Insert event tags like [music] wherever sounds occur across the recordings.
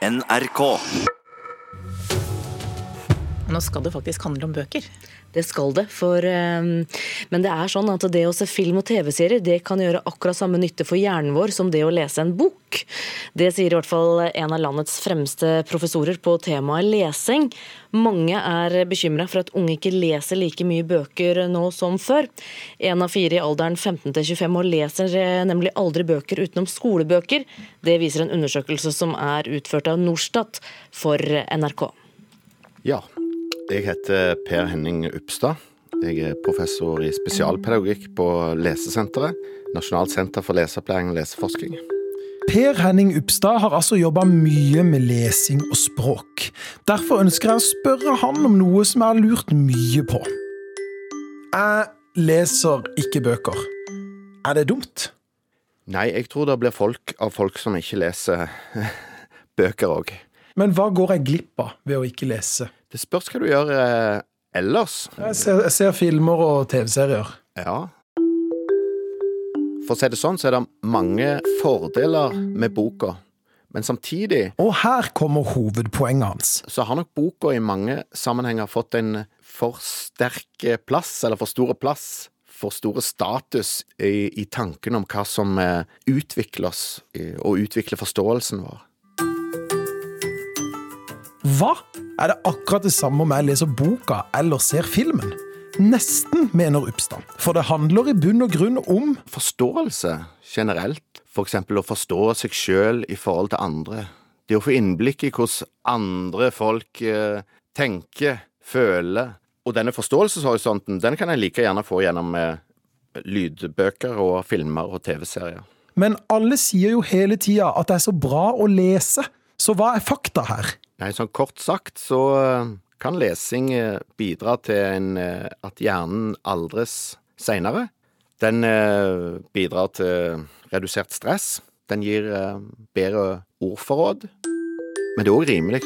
NRK. Nå skal det faktisk handle om bøker. Det skal det, for, eh, men det er sånn at det å se film og TV-serier det kan gjøre akkurat samme nytte for hjernen vår som det å lese en bok. Det sier i hvert fall en av landets fremste professorer på temaet lesing. Mange er bekymra for at unge ikke leser like mye bøker nå som før. En av fire i alderen 15 til 25 år leser nemlig aldri bøker utenom skolebøker. Det viser en undersøkelse som er utført av Norstat for NRK. Ja, jeg heter Per Henning Upstad. Jeg er professor i spesialpedagogikk på Lesesenteret. Nasjonalt senter for leseopplæring og leseforskning. Per Henning Upstad har altså jobba mye med lesing og språk. Derfor ønsker jeg å spørre han om noe som jeg har lurt mye på. Jeg leser ikke bøker. Er det dumt? Nei, jeg tror det blir folk av folk som ikke leser [laughs] bøker òg. Men hva går jeg glipp av ved å ikke lese? Det spørs hva du gjør eh, ellers. Jeg ser, jeg ser filmer og TV-serier. Ja. For å si det sånn, så er det mange fordeler med boka. Men samtidig Og her kommer hovedpoenget hans. så har nok boka i mange sammenhenger fått en for sterk plass, eller for stor plass, for store status i, i tanken om hva som eh, utvikler oss, og utvikler forståelsen vår. Hva? Er det akkurat det samme om jeg leser boka eller ser filmen? Nesten, mener Upstad. For det handler i bunn og grunn om Forståelse generelt, for eksempel å forstå seg sjøl i forhold til andre. Det å få innblikk i hvordan andre folk eh, tenker, føler. Og denne forståelseshorisonten den kan jeg like gjerne få gjennom eh, lydbøker og filmer og TV-serier. Men alle sier jo hele tida at det er så bra å lese. Så hva er fakta her? Nei, sånn kort sagt så eh, kan lesing eh, bidra til en, eh, at hjernen aldres seinere. Den bidrar til redusert stress. Den gir bedre ordforråd. Men det er òg rimelig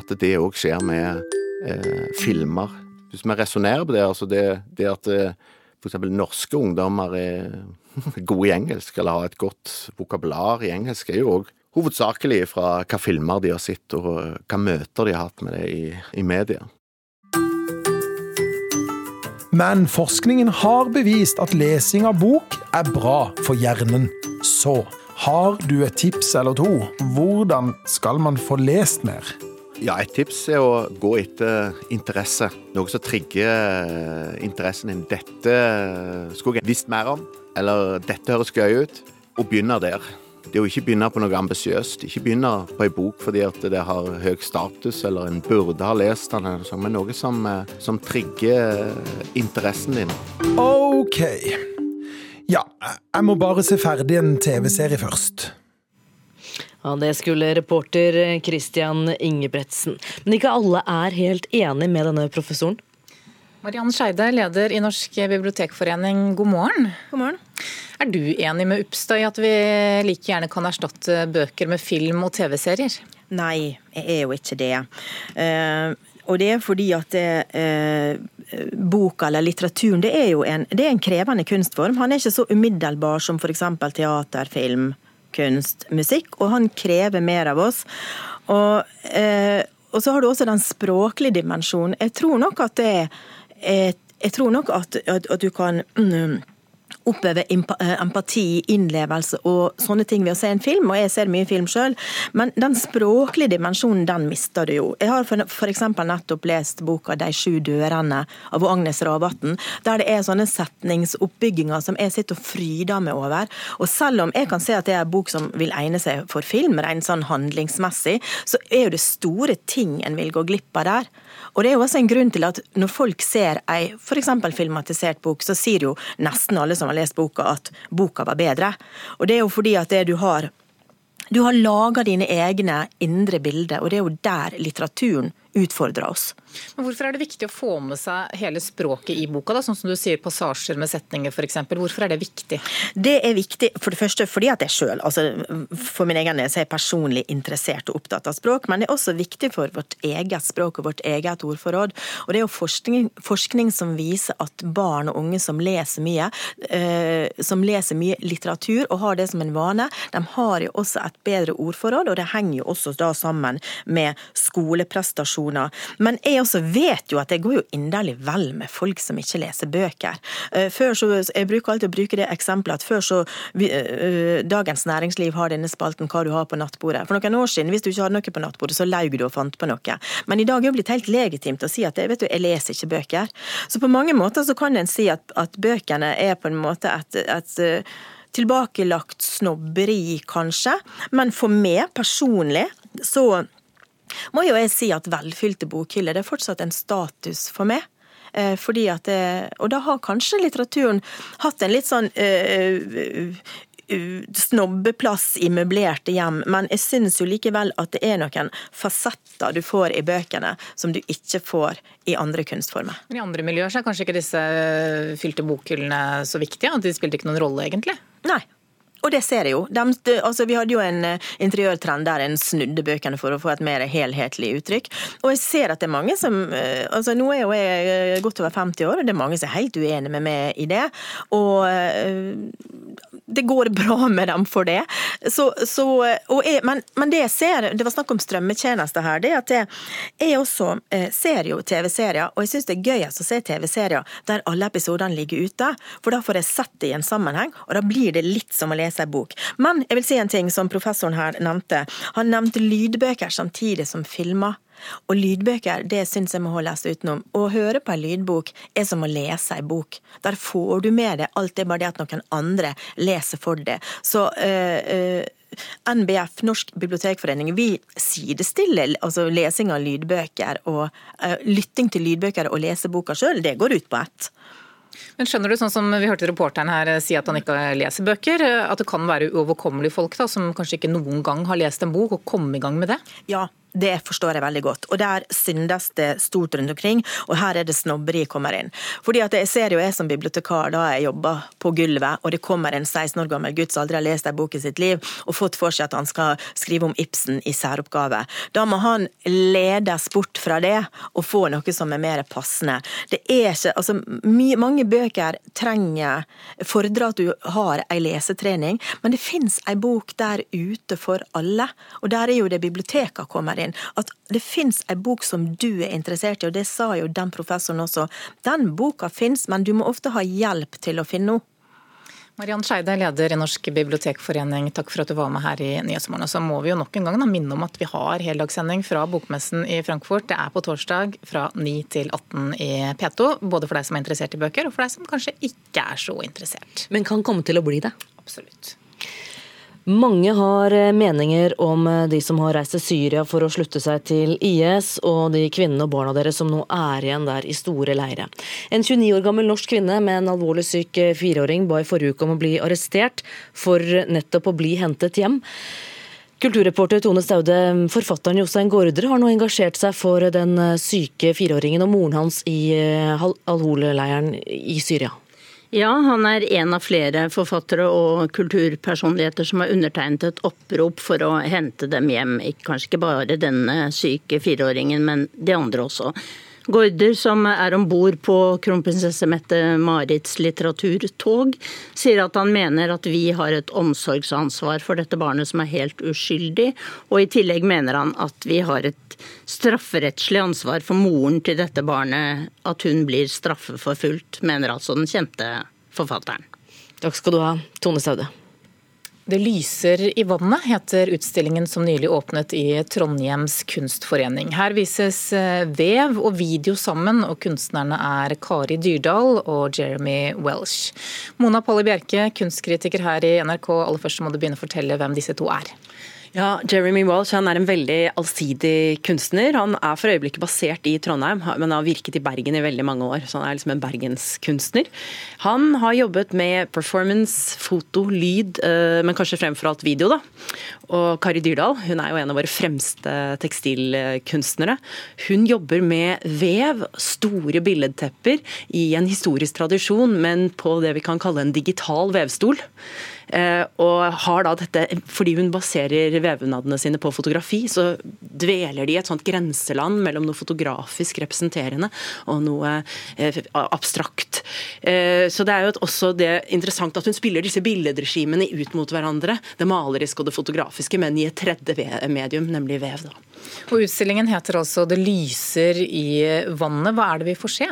at det òg skjer med eh, filmer. Hvis vi resonnerer på det, altså det, det at f.eks. norske ungdommer er [laughs] gode i engelsk, eller ha et godt vokabular i engelsk, er jo òg hovedsakelig fra hva filmer de har sett, og hva møter de har hatt med det i, i media. Men forskningen har bevist at lesing av bok er bra for hjernen. Så har du et tips eller to? Hvordan skal man få lest mer? Ja, et tips er å gå etter interesse. Noe som trigger eh, interessen din. Dette skulle jeg visst mer om, eller dette høres gøy ut, og begynne der. Det å ikke begynne på noe ambisiøst. Ikke begynne på ei bok fordi at det har høy status, eller en burde ha lest den, sånn, men noe som, eh, som trigger eh, interessen din. Ok. Ja, jeg må bare se ferdig en TV-serie først. Ja, Det skulle reporter Christian Ingebretsen. Men ikke alle er helt enig med denne professoren. Mariann Skeide, leder i Norsk bibliotekforening, god morgen. God morgen. Er du enig med Upstad i at vi like gjerne kan erstatte bøker med film og TV-serier? Nei, jeg er jo ikke det. Eh, og det er fordi at det, eh, boka eller litteraturen det er jo en, det er en krevende kunstform. Han er ikke så umiddelbar som f.eks. teater, film, kunst, musikk, og han krever mer av oss. Og, eh, og så har du også den språklige dimensjonen. Jeg tror nok at det er jeg tror nok at, at, at du kan mm, impa- eh, empati, innlevelse og sånne ting ved å se en film, og jeg ser mye film sjøl, men den språklige dimensjonen, den mister du jo. Jeg har eksempel nettopp lest boka 'De sju dørene' av Agnes Ravatn, der det er sånne setningsoppbygginger som jeg sitter og fryder meg over. Og selv om jeg kan se at det er en bok som vil egne seg for film, rent sånn handlingsmessig, så er jo det store ting en vil gå glipp av der. Og det er jo også en grunn til at når folk ser ei f.eks. filmatisert bok, så sier jo nesten alle som har lest boka at boka var bedre. Og det er jo fordi at det du har du har laga dine egne indre bilder, og det er jo der litteraturen utfordrer oss. Men Hvorfor er det viktig å få med seg hele språket i boka, da? sånn som du sier passasjer med setninger f.eks. Hvorfor er det viktig? Det er viktig for det første fordi at jeg sjøl, altså for min egen del, er jeg personlig interessert og opptatt av språk, men det er også viktig for vårt eget språk og vårt eget ordforråd. Og det er jo forskning, forskning som viser at barn og unge som leser mye, eh, som leser mye litteratur og har det som en vane, de har jo også et bedre ordforråd, og det henger jo også da sammen med skoleprestasjoner. Men jeg også vet jo at det går jo inderlig vel med folk som ikke leser bøker. Eh, før så, Jeg bruker alltid å bruke det eksempelet at før så uh, Dagens Næringsliv har denne spalten 'Hva du har på nattbordet'. For noen år siden, hvis du ikke hadde noe på nattbordet, så laug du og fant på noe. Men i dag er det blitt helt legitimt å si at vet du, jeg leser ikke bøker. Så på mange måter så kan en si at, at bøkene er på en måte et, et tilbakelagt snobberi, kanskje. Men for meg personlig så må jo jeg si at velfylte bokhyller det er fortsatt en status for meg. Eh, fordi at det, og da har kanskje litteraturen hatt en litt sånn øh, snobbeplass i møblerte hjem, men jeg syns jo likevel at det er noen fasetter du får i bøkene som du ikke får i andre kunstformer. Men I andre miljøer så er kanskje ikke disse fylte bokhyllene så viktige? At De spilte ikke noen rolle, egentlig? Nei, og det ser jeg jo. De, altså, vi hadde jo en uh, interiørtrend der en snudde bøkene for å få et mer helhetlig uttrykk. Og jeg ser at det er mange som uh, altså Nå er jo jeg uh, godt over 50 år, og det er mange som er helt uenige med meg i det. Og det går bra med dem for det. Så, så, jeg, men, men, det jeg ser, det var snakk om strømmetjenester her, det er at jeg, jeg også eh, ser jo TV-serier, og jeg syns det er gøyest å se TV-serier der alle episodene ligger ute. For da får jeg sett det i en sammenheng, og da blir det litt som å lese ei bok. Men jeg vil si en ting som professoren her nevnte. Han nevnte lydbøker samtidig som filmer. Og lydbøker, det syns jeg må holdes utenom. Å høre på en lydbok er som å lese en bok. Der får du med deg alt, det er bare det at noen andre leser for deg. Så øh, øh, NBF, Norsk bibliotekforening, vi sidestiller altså lesing av lydbøker og uh, lytting til lydbøker og lese boka sjøl. Det går ut på ett. Men skjønner du, sånn som vi hørte reporteren her si at han ikke leser bøker, at det kan være uoverkommelige folk da, som kanskje ikke noen gang har lest en bok, og komme i gang med det? Ja, det forstår jeg veldig godt. Og der syndes det stort rundt omkring, og her er det snobberi kommer inn. Fordi at jeg ser jo jeg som bibliotekar da jeg jobber på gulvet, og det kommer en 16 år gammel gutt som aldri har lest en bok i sitt liv, og fått for seg at han skal skrive om Ibsen i særoppgave. Da må han ledes bort fra det og få noe som er mer passende. Det er ikke Altså, mange bøker trenger fordrer at du har ei lesetrening, men det fins ei bok der ute for alle, og der er jo det biblioteket kommer din, at det fins ei bok som du er interessert i, og det sa jo den professoren også. Den boka fins, men du må ofte ha hjelp til å finne henne. Mariann Skeide, leder i Norsk bibliotekforening, takk for at du var med her i Nyhetsmorgen. Så må vi jo nok en gang da, minne om at vi har heldagssending fra Bokmessen i Frankfurt. Det er på torsdag fra 9 til 18 i P2. Både for deg som er interessert i bøker, og for deg som kanskje ikke er så interessert. Men kan komme til å bli det. Absolutt. Mange har eh, meninger om eh, de som har reist til Syria for å slutte seg til IS, og de kvinnene og barna deres som nå er igjen der i store leire. En 29 år gammel norsk kvinne med en alvorlig syk eh, fireåring ba i forrige uke om å bli arrestert for nettopp å bli hentet hjem. Kulturreporter Tone Staude, forfatteren Jostein Gårdre, har nå engasjert seg for den syke fireåringen og moren hans i Al-Hol-leiren i Syria. Ja, han er en av flere forfattere og kulturpersonligheter som har undertegnet et opprop for å hente dem hjem. Kanskje ikke bare denne syke fireåringen, men de andre også. Gaarder, som er om bord på kronprinsesse Mette-Marits litteraturtog, sier at han mener at vi har et omsorgsansvar for dette barnet som er helt uskyldig, og i tillegg mener han at vi har et strafferettslig ansvar for moren til dette barnet, at hun blir straffeforfulgt, mener altså den kjente forfatteren. Takk skal du ha, Tone Staude. Det lyser i vannet, heter utstillingen som nylig åpnet i Trondheims kunstforening. Her vises eh, vev og video sammen, og kunstnerne er Kari Dyrdal og Jeremy Welsh. Mona Polly Bjerke, kunstkritiker her i NRK, aller først må du begynne å fortelle hvem disse to er. Ja, Jeremy Walsh han er en veldig allsidig kunstner. Han er for øyeblikket basert i Trondheim, men har virket i Bergen i veldig mange år. Så han er liksom en bergenskunstner. Han har jobbet med performance, foto, lyd, eh, men kanskje fremfor alt video. da. Og Kari Dyrdal hun er jo en av våre fremste tekstilkunstnere. Hun jobber med vev, store billedtepper, i en historisk tradisjon, men på det vi kan kalle en digital vevstol. Eh, og har da dette, Fordi hun baserer vevnadene sine på fotografi, så dveler de i et sånt grenseland mellom noe fotografisk representerende og noe eh, abstrakt. Eh, så det er jo også det interessant at hun spiller disse billedregimene ut mot hverandre. Det maleriske og det fotografiske, men i et tredje medium, nemlig vev. da. Og Utstillingen heter altså 'Det lyser i vannet'. Hva er det vi får se?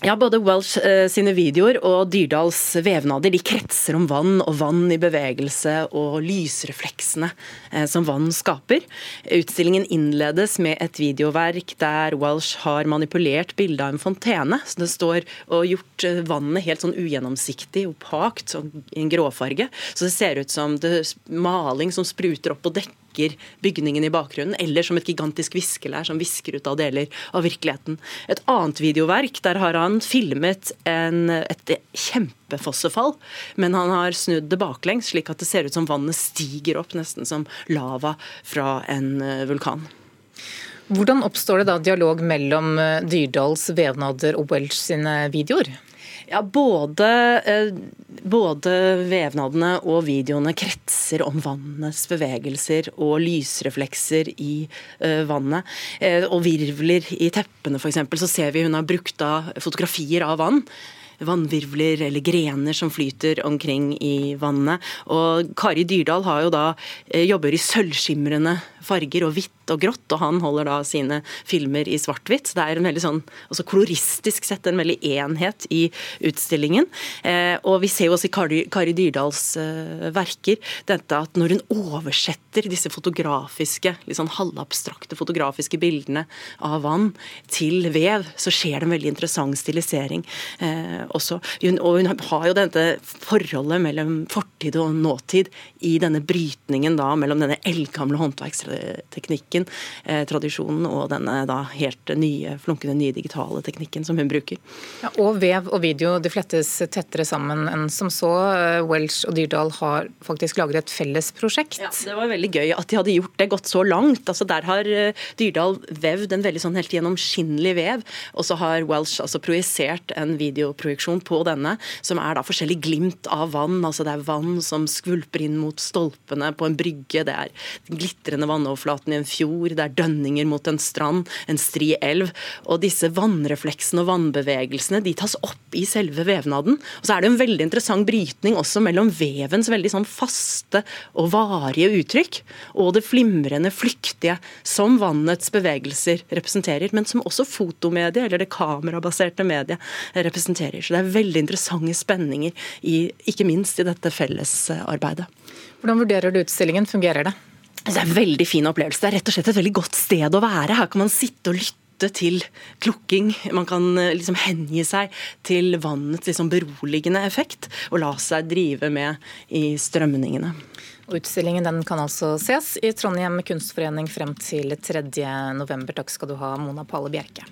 Ja, Både Welsh eh, sine videoer og Dyrdals vevnader de kretser om vann og vann i bevegelse og lysrefleksene eh, som vann skaper. Utstillingen innledes med et videoverk der Welsh har manipulert bildet av en fontene. så Det står og gjort eh, vannet helt sånn ugjennomsiktig, opakt, sånn, i en gråfarge. Så det ser ut som det maling som spruter opp på dekket dekker bygningen i bakgrunnen, eller som et gigantisk viskelær som visker ut av deler av virkeligheten. Et annet videoverk, der har han filmet en, et kjempefossefall, men han har snudd det baklengs, slik at det ser ut som vannet stiger opp, nesten som lava fra en eh, vulkan. Hvordan oppstår det da dialog mellom eh, Dyrdals vevnader og Welch sine videoer? Ja, både, eh, både, vevnadene og videoene kretser om vannets bevegelser og lysreflekser i uh, vannet. Uh, og virvler i teppene, f.eks. Så ser vi hun har brukt av fotografier av vann vannvirvler eller grener som flyter omkring i vannet. Og Kari Dyrdal jo da jobber i sølvskimrende farger og hvitt og grått, og han holder da sine filmer i svart-hvitt. Det er en veldig sånn, også koloristisk sett en veldig enhet i utstillingen. Eh, og vi ser jo også i Kari, Kari Dyrdals eh, verker dette at når hun oversetter disse fotografiske, litt sånn halvabstrakte fotografiske bildene av vann til vev, så skjer det en veldig interessant stilisering eh, også. Hun, og hun har jo dette forholdet mellom fortid og nåtid i denne brytningen da mellom denne eldgamle håndverksteknikken teknikken, eh, tradisjonen og denne da helt nye, flunkende nye digitale teknikken som hun bruker. Ja, og vev og video de flettes tettere sammen enn som så. Eh, Welsh og Dyrdal har faktisk laget et felles prosjekt. Ja, Det var veldig gøy at de hadde gjort det, gått så langt. Altså Der har eh, Dyrdal vevd en veldig sånn helt gjennomskinnelig vev, og så har Welsh altså projisert en videoprojeksjon på denne, som er da forskjellig glimt av vann. altså Det er vann som skvulper inn mot stolpene på en brygge, det er glitrende vannoverflaten i en fjord fjord, det er dønninger mot en strand, en stri elv. Og disse vannrefleksene og vannbevegelsene de tas opp i selve vevnaden. Og så er det en veldig interessant brytning også mellom vevens veldig sånn faste og varige uttrykk, og det flimrende, flyktige som vannets bevegelser representerer, men som også fotomediet, eller det kamerabaserte mediet, representerer. Så det er veldig interessante spenninger, i, ikke minst i dette fellesarbeidet. Hvordan vurderer du utstillingen? Fungerer det? Det er en veldig fin opplevelse. Det er rett og slett et veldig godt sted å være. Her kan man sitte og lytte til klukking. Man kan eh, liksom hengi seg til vannets liksom beroligende effekt, og la seg drive med i strømningene. Utstillingen den kan altså ses i Trondheim kunstforening frem til 3.11. Takk skal du ha, Mona Palle Bjerke.